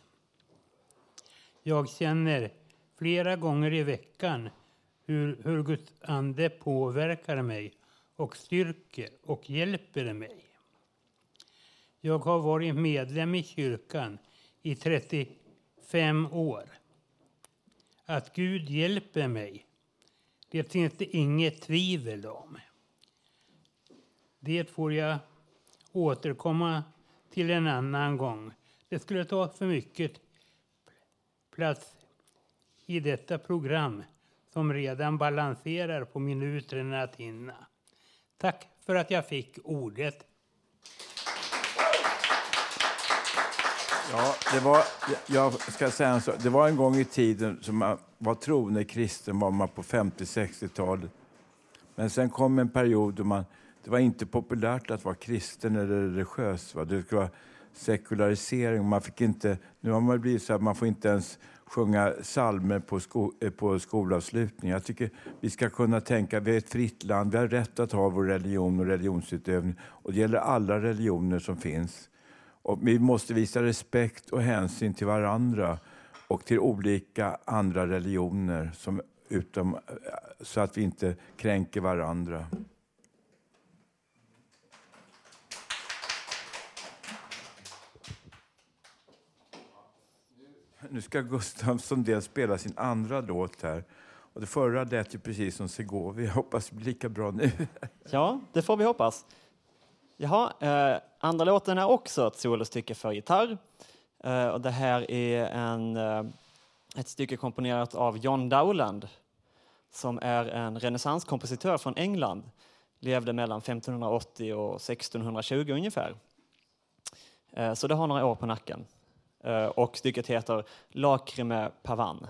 Jag känner flera gånger i veckan hur, hur Guds ande påverkar mig och styrker och hjälper mig. Jag har varit medlem i kyrkan i 35 år. Att Gud hjälper mig, det finns det inget tvivel om. Det får jag återkomma till en annan gång. Det skulle ta för mycket plats i detta program som redan balanserar på minuterna att hinna. Tack för att jag fick ordet. Ja, det var, jag ska säga så. Det var en gång i tiden som man var troende kristen var man på 50-60-talet. Men sen kom en period då man, det var inte populärt att vara kristen eller religiös. Va? Det skulle vara sekularisering. Man fick inte, nu har man blivit så att man får inte ens sjunga salmer på, sko, eh, på skolavslutning. Jag tycker vi ska kunna tänka, vi är ett fritt land, vi har rätt att ha vår religion och religionsutövning. Och det gäller alla religioner som finns. Och vi måste visa respekt och hänsyn till varandra och till olika andra religioner som utom, så att vi inte kränker varandra. Nu ska Gustav Sundell spela sin andra låt här. Och det förra lät ju precis som Segovia. Jag hoppas det blir lika bra nu. Ja, det får vi hoppas. Jaha, eh, andra låten är också ett solostycke för gitarr. Eh, och det här är en, eh, ett stycke komponerat av John Dowland som är en renässanskompositör från England. Levde mellan 1580 och 1620 ungefär. Eh, så det har några år på nacken. Eh, och stycket heter Lacrime Pavan.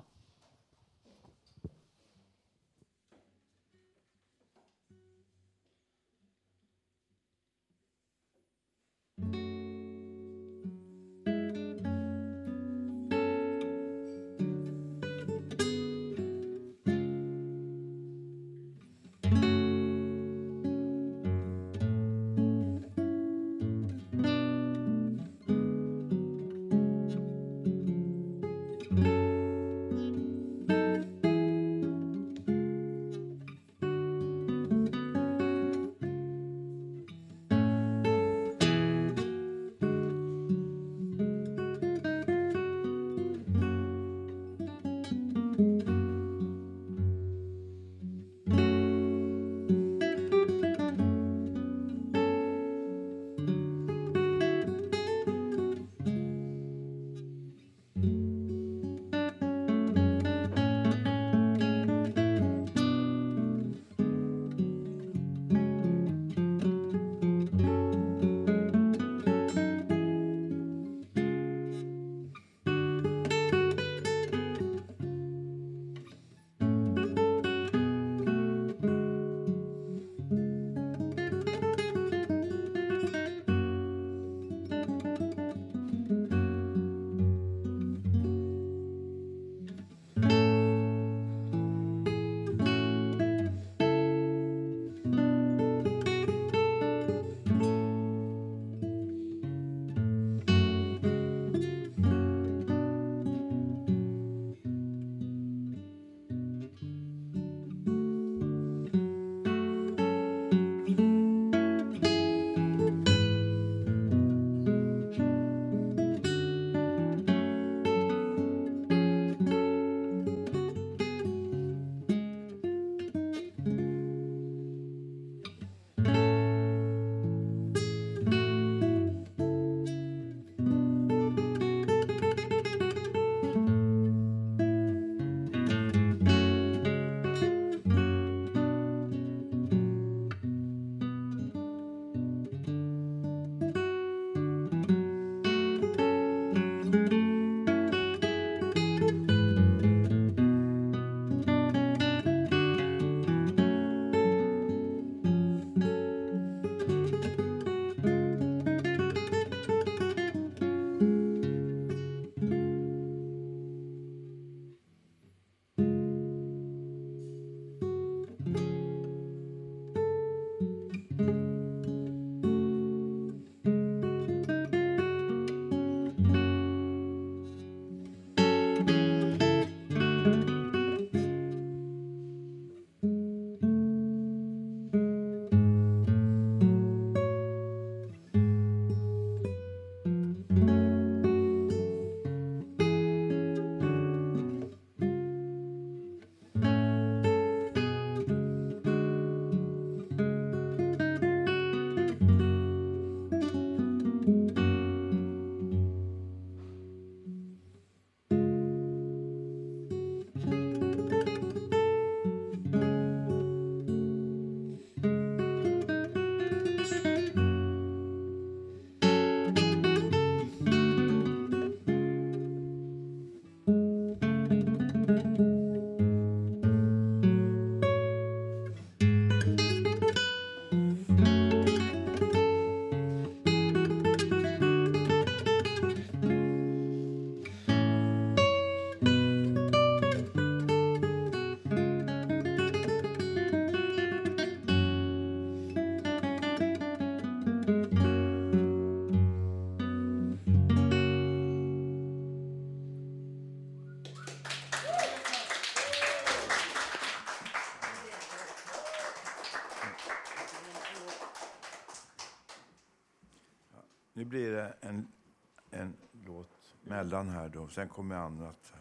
mellan här då, sen kommer annat.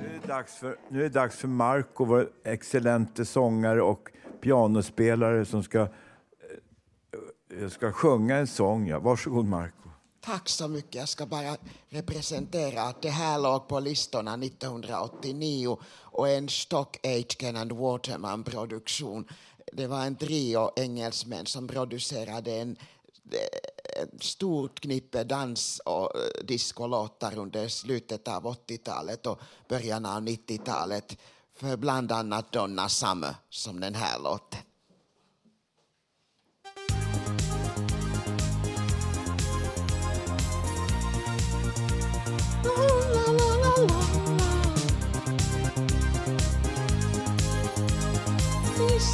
Nu är det dags för, nu är det dags för Marco, vår excellente sångare och pianospelare som ska, eh, eh, ska sjunga en sång. Ja. Varsågod Marco. Tack så mycket. Jag ska bara representera att det här låg på listorna 1989 och en Stock Aitken and Waterman-produktion. Det var en trio engelsmän som producerade en ett stort knippe dans och diskolåtar discolåtar under slutet av 80-talet och början av 90-talet för bland annat Donna Summer som den här låten.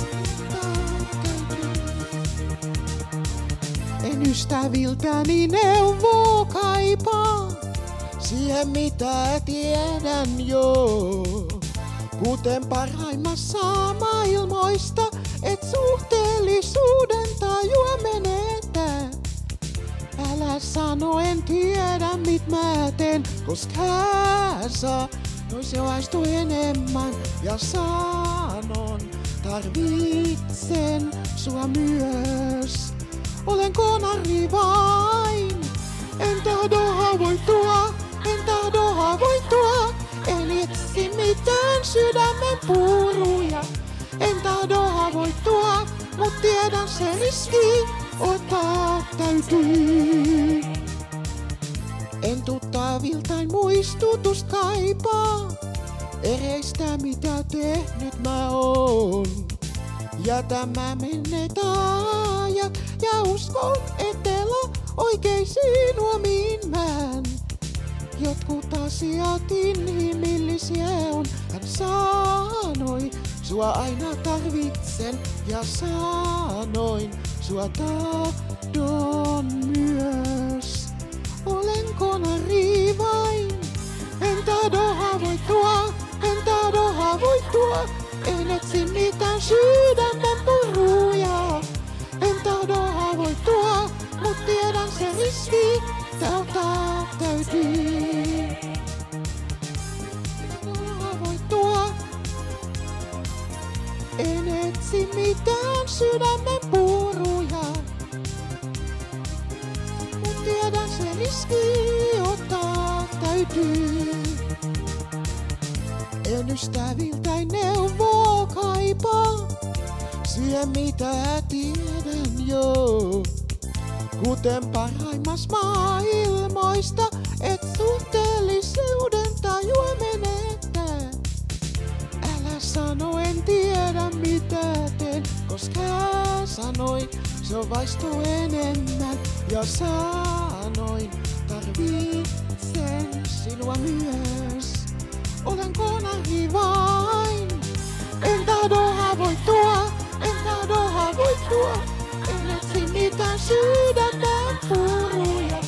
En ystäviltäni neuvo kaipaa, siihen mitä tiedän jo. Kuten parhaimmassa maailmoista, et suhteellisuuden tajua menetä. Älä sano, en tiedä mit mä teen, koska sä nois jo aistu enemmän. Ja sanon, tarvitsen sua myös. Olen konari vain, en tahdo haavoittua, en tahdo haavoittua. En etsi mitään sydämen puruja, en tahdo haavoittua, mut tiedän se riski, ottaa täytyy. En tuttaviltain muistutus kaipaa, ereistä mitä tehnyt mä oon. Jätä mä menneet ajat ja uskon, ettei oikeisiin huomiin mä Jotkut asiat inhimillisiä on, hän sanoi. Sua aina tarvitsen ja sanoin, sua tahdon myös. Olen konari vain, en tahdo haavoittua, en tahdo haavoittua. En etsi mitään sydämen puruja, tahdo haavoittua, mut tiedän se riski, tältä täytyy. Haavoittua, en etsi mitään sydämen puruja, mut tiedän se riski, ottaa täytyy. En ystäviltäin neuvoa kaipaa, siihen mitä tiedän jo. Kuten parhaimmassa maailmoista, et suhteellisuuden tajua menetä. Älä sano, en tiedä mitä teen, koska sanoin, se on vaistu enemmän. Ja sanoin, tarvitsen sinua myös. Olen konari vain, en tahdo haavoittua, en tahdo haavoittua. En etsi mitään sydämen puruja,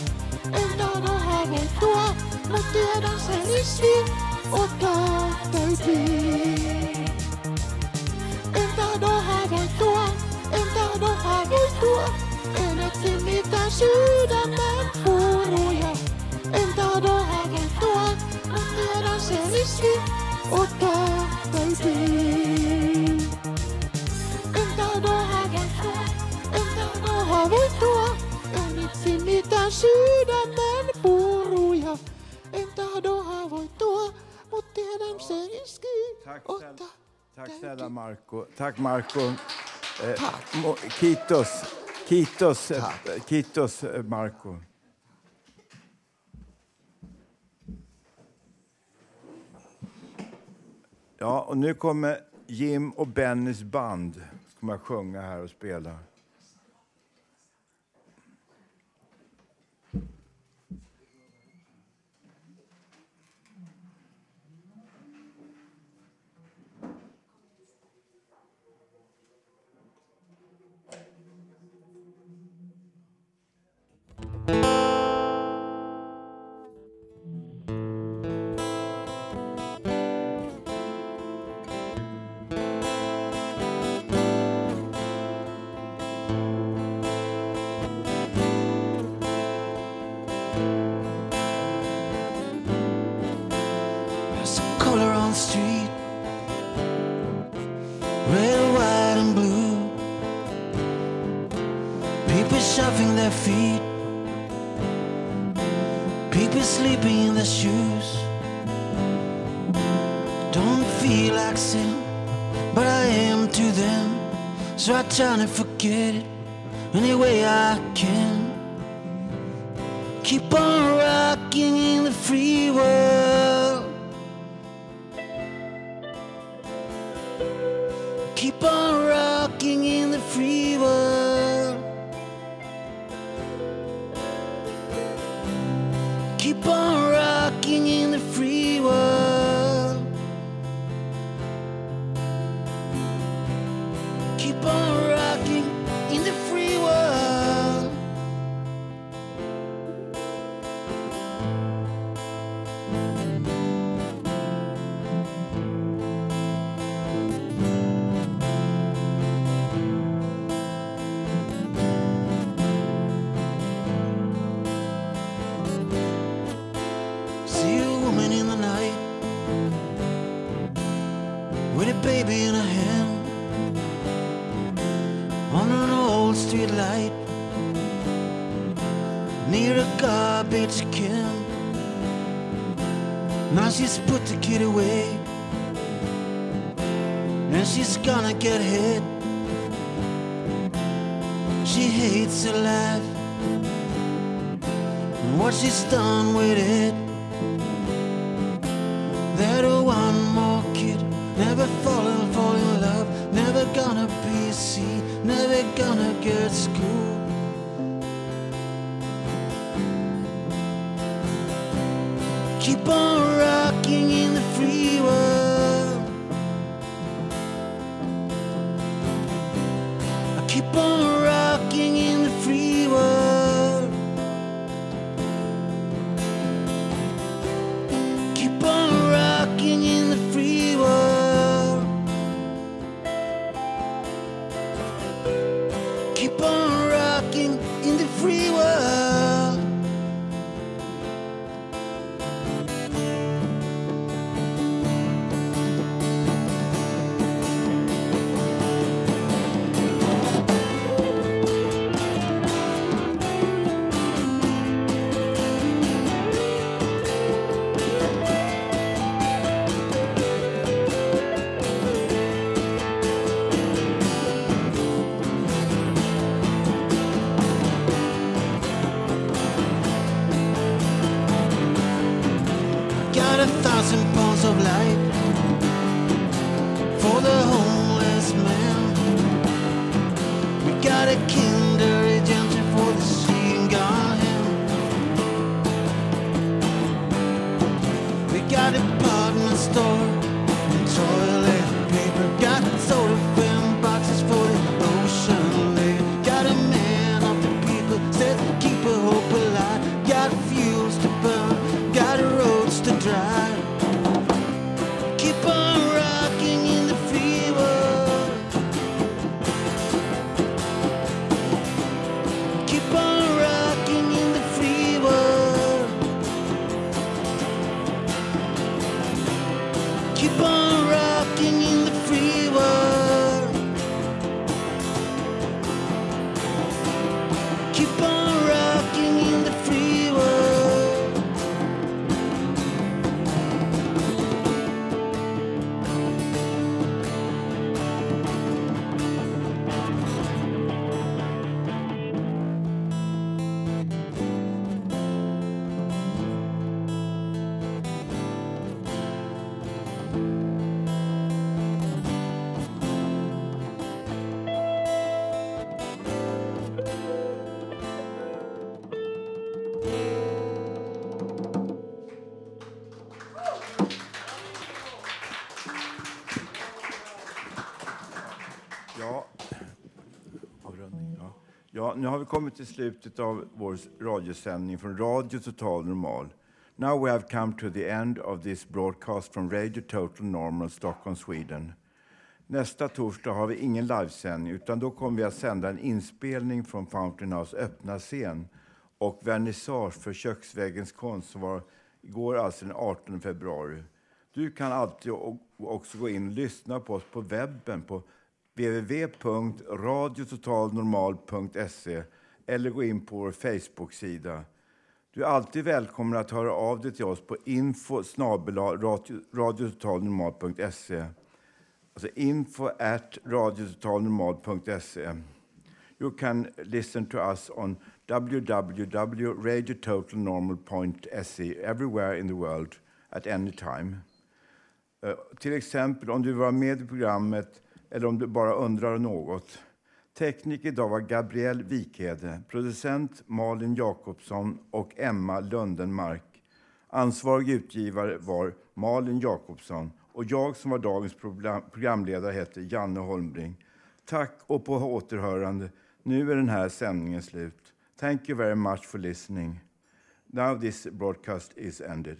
en tahdo haavoittua, mut tiedän se riski, ottaa täytyy. En tahdo haavoittua, en tahdo haavoittua, en etsi mitään sydämen puruja, en tahdo haavoittua, mut tiedän se riski, ottaa täytyy. Tahdo haavoittua, en etsi mitään sydämen puruja. En tahdo haavoittua, mut tiedän se riski, Tack, ottaa Tack snälla Marco. Tack Marco. Eh, Kitos. Kitos, eh, Kitos eh, Marco. Ja, och nu kommer Jim och Bennys band kommer att sjunga här och spela. looking nu har vi kommit till slutet av vår radiosändning från Radio Total Normal. Now we have come to the end of this broadcast from Radio Total Normal Stockholm, Sweden. Nästa torsdag har vi ingen livesändning utan då kommer vi att sända en inspelning från Fountain House öppna scen och vernissage för Köksvägens konst som var igår, alltså den 18 februari. Du kan alltid också gå in och lyssna på oss på webben på www.radiototalnormal.se eller gå in på vår Facebook-sida. Du är alltid välkommen att höra av dig till oss på info radiototalnormal.se. Alltså info at radiototalnormal.se. You can listen to us on www.radiototalnormal.se everywhere in the world at any time. Uh, till exempel om du var med i programmet eller om du bara undrar något. Tekniker idag var Gabriel Wikhede, producent Malin Jakobsson och Emma Lundenmark. Ansvarig utgivare var Malin Jakobsson och jag som var dagens programledare heter Janne Holmbring. Tack och på återhörande. Nu är den här sändningen slut. Thank you very much for listening. Now this broadcast is ended.